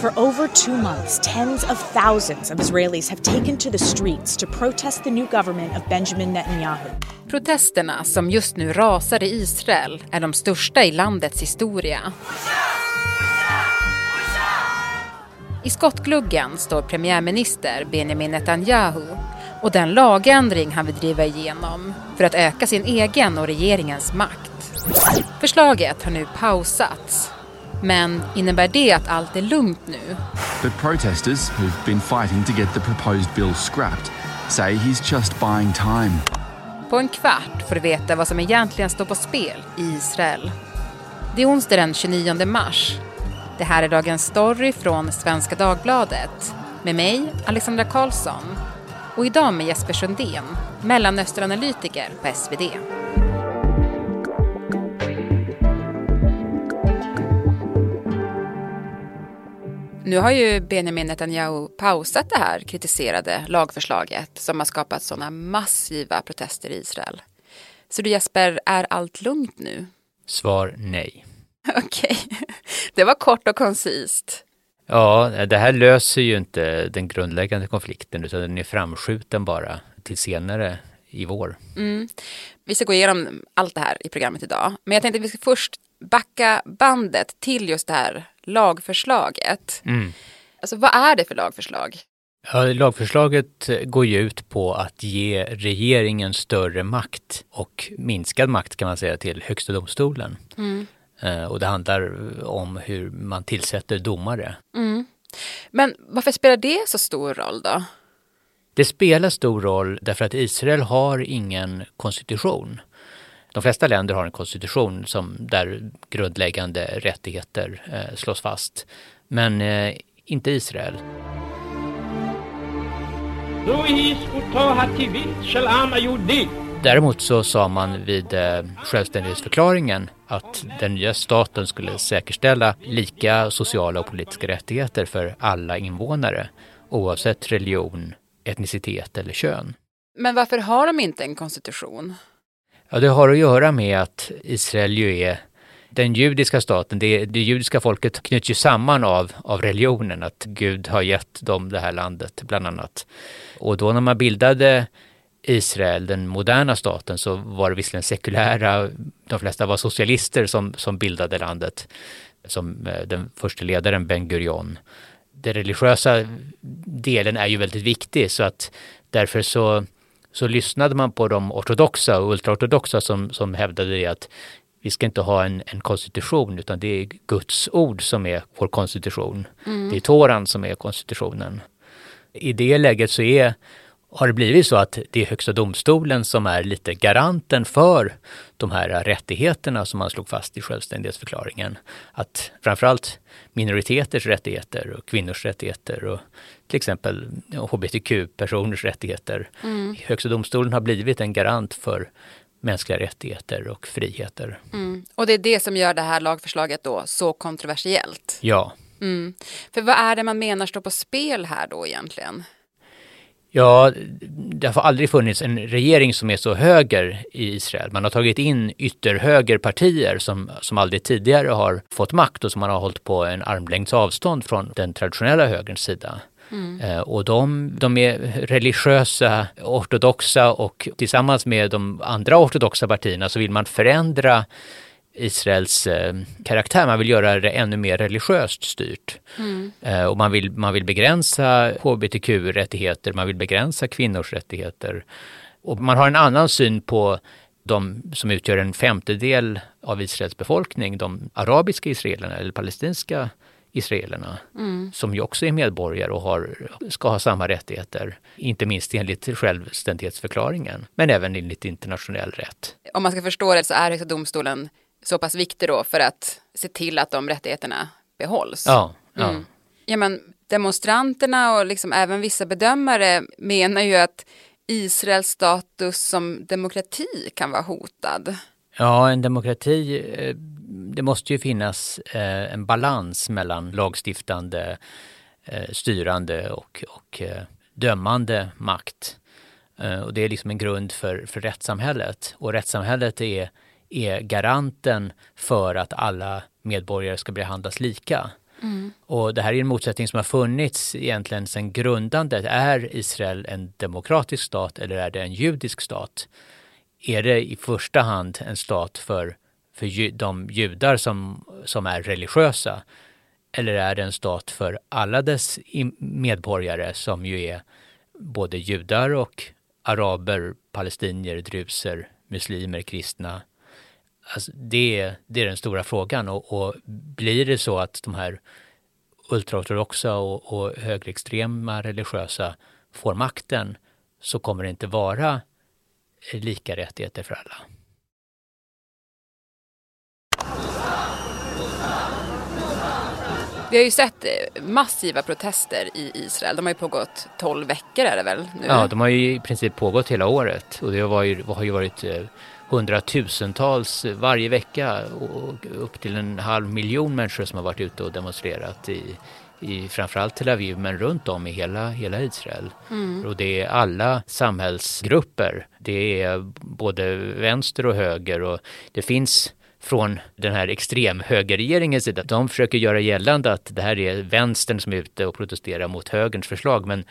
For over two months, tens of thousands of Israelis have taken to the streets to protest the new government of Benjamin Netanyahu. Protesterna som just nu rasar i Israel är de största i landets historia. I skottgluggen står premiärminister Benjamin Netanyahu och den lagändring han vill driva igenom för att öka sin egen och regeringens makt. Förslaget har nu pausats. Men innebär det att allt är lugnt nu? But protesters who've been fighting to get the proposed bill scrapped say he's just buying time. På en kvart får du veta vad som egentligen står på spel i Israel. Det är onsdag den 29 mars. Det här är dagens story från Svenska Dagbladet med mig, Alexandra Karlsson. Och idag med Jesper Sundén, Mellanösternanalytiker på SvD. Nu har ju Benjamin Netanyahu pausat det här kritiserade lagförslaget som har skapat sådana massiva protester i Israel. Så du Jesper, är allt lugnt nu? Svar nej. Okej, det var kort och koncist. Ja, det här löser ju inte den grundläggande konflikten utan den är framskjuten bara till senare i vår. Mm. Vi ska gå igenom allt det här i programmet idag. Men jag tänkte att vi ska först backa bandet till just det här lagförslaget. Mm. Alltså vad är det för lagförslag? Ja, lagförslaget går ju ut på att ge regeringen större makt och minskad makt kan man säga till Högsta domstolen. Mm. Eh, och det handlar om hur man tillsätter domare. Mm. Men varför spelar det så stor roll då? Det spelar stor roll därför att Israel har ingen konstitution. De flesta länder har en konstitution som, där grundläggande rättigheter eh, slås fast. Men eh, inte Israel. Däremot så sa man vid eh, självständighetsförklaringen att den nya staten skulle säkerställa lika sociala och politiska rättigheter för alla invånare oavsett religion, etnicitet eller kön. Men varför har de inte en konstitution? Ja, det har att göra med att Israel ju är den judiska staten, det, det judiska folket knyts ju samman av, av religionen, att Gud har gett dem det här landet bland annat. Och då när man bildade Israel, den moderna staten, så var det visserligen sekulära, de flesta var socialister som, som bildade landet, som eh, den första ledaren Ben Gurion. Den religiösa delen är ju väldigt viktig så att därför så så lyssnade man på de ortodoxa och ultraortodoxa som, som hävdade det att vi ska inte ha en, en konstitution utan det är Guds ord som är vår konstitution. Mm. Det är Toran som är konstitutionen. I det läget så är, har det blivit så att det är Högsta domstolen som är lite garanten för de här rättigheterna som man slog fast i självständighetsförklaringen. Att framförallt minoriteters rättigheter och kvinnors rättigheter och till exempel hbtq-personers rättigheter. Mm. Högsta domstolen har blivit en garant för mänskliga rättigheter och friheter. Mm. Och det är det som gör det här lagförslaget då så kontroversiellt? Ja. Mm. För vad är det man menar står på spel här då egentligen? Ja, det har aldrig funnits en regering som är så höger i Israel. Man har tagit in ytterhögerpartier som, som aldrig tidigare har fått makt och som man har hållit på en armlängds avstånd från den traditionella högerns sida. Mm. Eh, och de, de är religiösa, ortodoxa och tillsammans med de andra ortodoxa partierna så vill man förändra Israels eh, karaktär. Man vill göra det ännu mer religiöst styrt. Mm. Eh, och man vill, man vill begränsa hbtq-rättigheter, man vill begränsa kvinnors rättigheter. Och man har en annan syn på de som utgör en femtedel av Israels befolkning, de arabiska israelerna eller palestinska israelerna, mm. som ju också är medborgare och har, ska ha samma rättigheter. Inte minst enligt självständighetsförklaringen, men även enligt internationell rätt. Om man ska förstå det så är Högsta domstolen så pass viktig då för att se till att de rättigheterna behålls. Ja, ja. Mm. ja men demonstranterna och liksom även vissa bedömare menar ju att Israels status som demokrati kan vara hotad. Ja, en demokrati, eh, det måste ju finnas eh, en balans mellan lagstiftande, eh, styrande och, och dömande makt. Och det är liksom en grund för, för rättssamhället. Och rättssamhället är är garanten för att alla medborgare ska behandlas lika. Mm. Och det här är en motsättning som har funnits egentligen sedan grundandet. Är Israel en demokratisk stat eller är det en judisk stat? Är det i första hand en stat för, för de judar som, som är religiösa? Eller är det en stat för alla dess medborgare som ju är både judar och araber, palestinier, druser, muslimer, kristna. Alltså det, det är den stora frågan och, och, blir det så att de här ultraortodoxa och, och högerextrema religiösa får makten så kommer det inte vara lika rättigheter för alla. Vi har ju sett eh, massiva protester i Israel. De har ju pågått 12 veckor är det väl nu? Ja, de har ju i princip pågått hela året och det har ju, har ju varit eh, hundratusentals varje vecka och upp till en halv miljon människor som har varit ute och demonstrerat i, i framförallt Tel Aviv men runt om i hela, hela Israel. Mm. Och det är alla samhällsgrupper. Det är både vänster och höger och det finns från den här extremhögerregeringens sida. De försöker göra gällande att det här är vänstern som är ute och protesterar mot högerns förslag. Men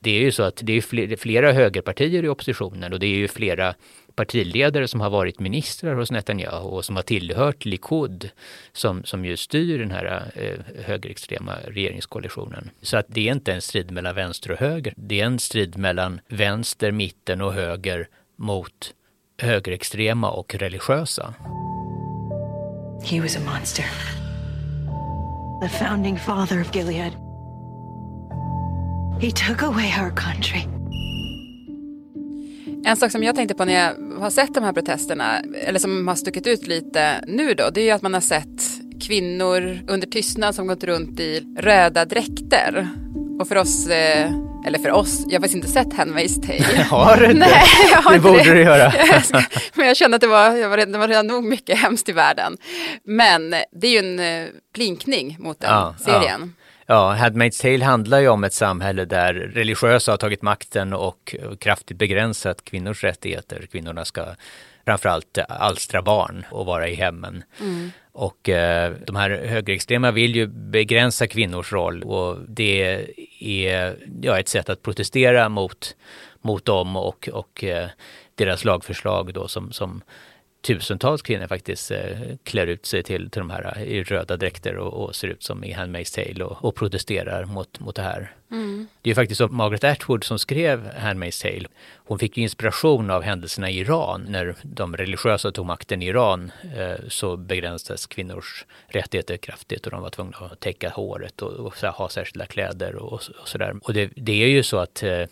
det är ju så att det är flera högerpartier i oppositionen och det är ju flera partiledare som har varit ministrar hos Netanyahu och som har tillhört Likud som, som ju styr den här eh, högerextrema regeringskoalitionen. Så att det är inte en strid mellan vänster och höger. Det är en strid mellan vänster, mitten och höger mot högerextrema och religiösa. He was a monster. The founding father of Gilead. He took away our country. En sak som jag tänkte på när jag har sett de här protesterna, eller som har stuckit ut lite nu då, det är ju att man har sett kvinnor under tystnad som gått runt i röda dräkter. Och för oss eh, eller för oss, jag har faktiskt inte sett Handmaid's Tale. Har du inte? Nej, jag har det borde det. du göra. Men jag kände att det var, jag var, redan, det var redan nog mycket hemskt i världen. Men det är ju en eh, blinkning mot den ja, serien. Ja. Ja, Handmaid's Tale handlar ju om ett samhälle där religiösa har tagit makten och kraftigt begränsat kvinnors rättigheter. Kvinnorna ska framförallt alstra barn och vara i hemmen. Mm. Och eh, de här högerextrema vill ju begränsa kvinnors roll och det är ja, ett sätt att protestera mot, mot dem och, och eh, deras lagförslag då som, som tusentals kvinnor faktiskt eh, klär ut sig till, till de här eh, i röda dräkter och, och ser ut som i Handmaid's Tale och, och protesterar mot, mot det här. Mm. Det är faktiskt så Margaret Atwood som skrev Handmaid's Tale. Hon fick inspiration av händelserna i Iran. När de religiösa tog makten i Iran eh, så begränsades kvinnors rättigheter kraftigt och de var tvungna att täcka håret och, och ha särskilda kläder och, och sådär. Och det, det, är ju så att eh,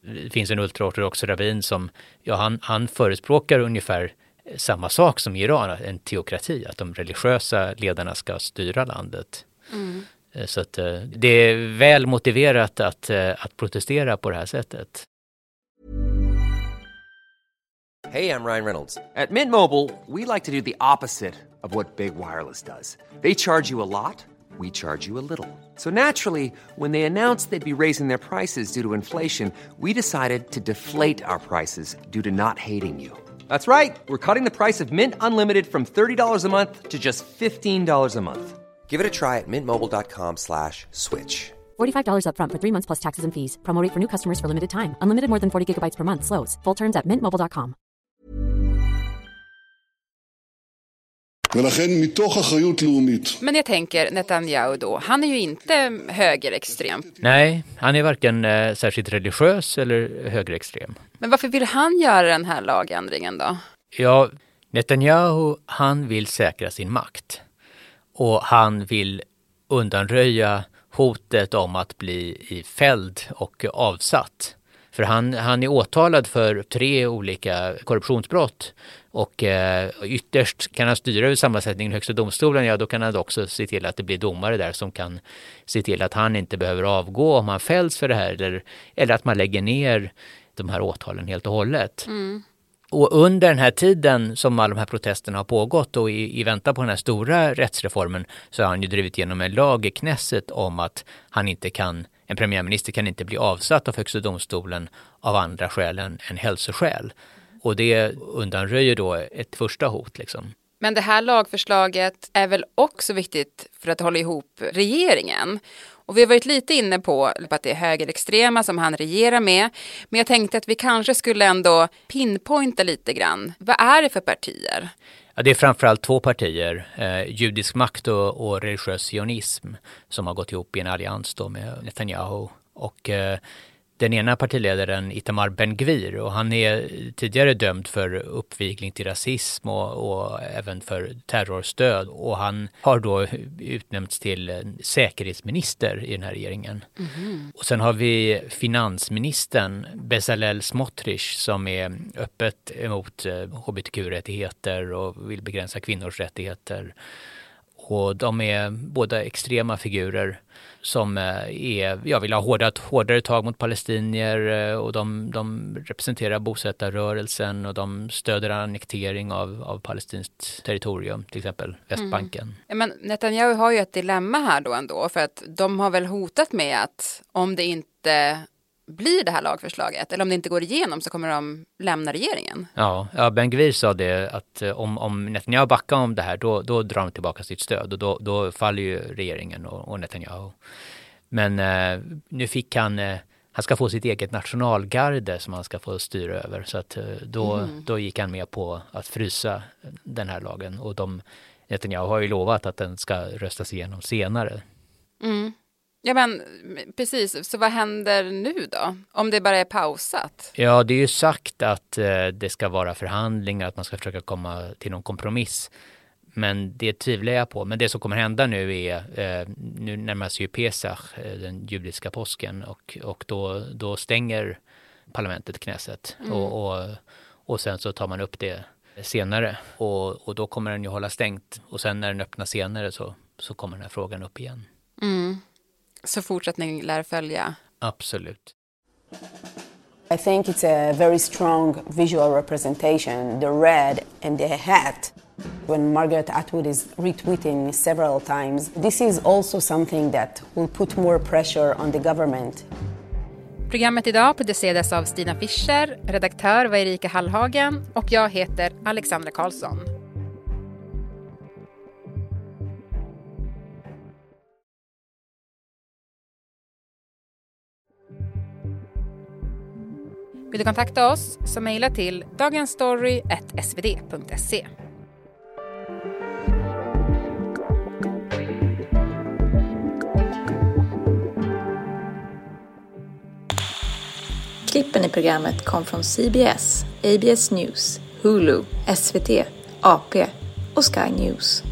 det finns en ultraortodox rabbin som, ja han, han förespråkar ungefär samma sak som i Iran, en teokrati, att de religiösa ledarna ska styra landet. Mm. Eh, så att eh, det är väl motiverat att, eh, att protestera på det här sättet. Hej, jag Ryan Reynolds. På Mint Mobile, we like to do the opposite of what Big Wireless does. They charge you a lot, we charge you a little. So naturally, when they announced they'd be raising their prices due to inflation, we decided to deflate our prices due to not hating you. That's right. We're cutting the price of Mint Unlimited from $30 a month to just $15 a month. Give it a try at mintmobile.com slash switch. $45 up front for three months plus taxes and fees. Promote for new customers for limited time. Unlimited more than 40 gigabytes per month. Slows. Full terms at mintmobile.com. Men jag tänker Netanyahu då, han är ju inte högerextrem. Nej, han är varken eh, särskilt religiös eller högerextrem. Men varför vill han göra den här lagändringen då? Ja, Netanyahu, han vill säkra sin makt. Och han vill undanröja hotet om att bli fälld och avsatt. För han, han är åtalad för tre olika korruptionsbrott och eh, ytterst kan han styra över sammansättningen i Högsta domstolen, ja då kan han också se till att det blir domare där som kan se till att han inte behöver avgå om han fälls för det här eller, eller att man lägger ner de här åtalen helt och hållet. Mm. Och under den här tiden som alla de här protesterna har pågått och i, i väntan på den här stora rättsreformen så har han ju drivit igenom en lag i Knesset om att han inte kan, en premiärminister kan inte bli avsatt av Högsta domstolen av andra skäl än, än hälsoskäl. Och det undanröjer då ett första hot liksom. Men det här lagförslaget är väl också viktigt för att hålla ihop regeringen. Och vi har varit lite inne på att det är högerextrema som han regerar med. Men jag tänkte att vi kanske skulle ändå pinpointa lite grann. Vad är det för partier? Ja, det är framförallt två partier, eh, judisk makt och, och religiös sionism, som har gått ihop i en allians då med Netanyahu. Och eh, den ena partiledaren Itamar Ben-Gvir och han är tidigare dömd för uppvigling till rasism och, och, även för terrorstöd och han har då utnämnts till säkerhetsminister i den här regeringen. Mm. Och sen har vi finansministern Bezalel Smotrich som är öppet emot hbtq-rättigheter och vill begränsa kvinnors rättigheter. Och de är båda extrema figurer som eh, är, jag vill ha hårdare, hårdare tag mot palestinier eh, och de, de representerar bosättarrörelsen och de stöder annektering av, av palestinskt territorium, till exempel Västbanken. Mm. Ja, men Netanyahu har ju ett dilemma här då ändå, för att de har väl hotat med att om det inte blir det här lagförslaget eller om det inte går igenom så kommer de lämna regeringen. Ja, ja Ben Gvir sa det att eh, om, om Netanyahu backar om det här då, då drar de tillbaka sitt stöd och då, då faller ju regeringen och, och Netanyahu. Men eh, nu fick han, eh, han ska få sitt eget nationalgarde som han ska få styra över så att eh, då, mm. då gick han med på att frysa den här lagen och de, Netanyahu har ju lovat att den ska röstas igenom senare. Mm. Ja men precis, så vad händer nu då? Om det bara är pausat? Ja, det är ju sagt att eh, det ska vara förhandlingar, att man ska försöka komma till någon kompromiss. Men det tvivlar jag på. Men det som kommer hända nu är, eh, nu närmar sig ju Pesach, eh, den judiska påsken, och, och då, då stänger parlamentet Knesset. Mm. Och, och, och sen så tar man upp det senare. Och, och då kommer den ju hålla stängt. Och sen när den öppnar senare så, så kommer den här frågan upp igen. Mm. Så fortsättning lär följa? Absolut. I think it's a very strong visual representation, the red and the hat. When Margaret Atwood is retweeting several times, this is also something that will put more pressure on the government. Programmet idag producerades av Stina Fischer, redaktör var Erika Hallhagen och jag heter Alexandra Karlsson. Vill du kontakta oss så mejla till dagensstory.svd.se. Klippen i programmet kom från CBS, ABS News, Hulu, SVT, AP och Sky News.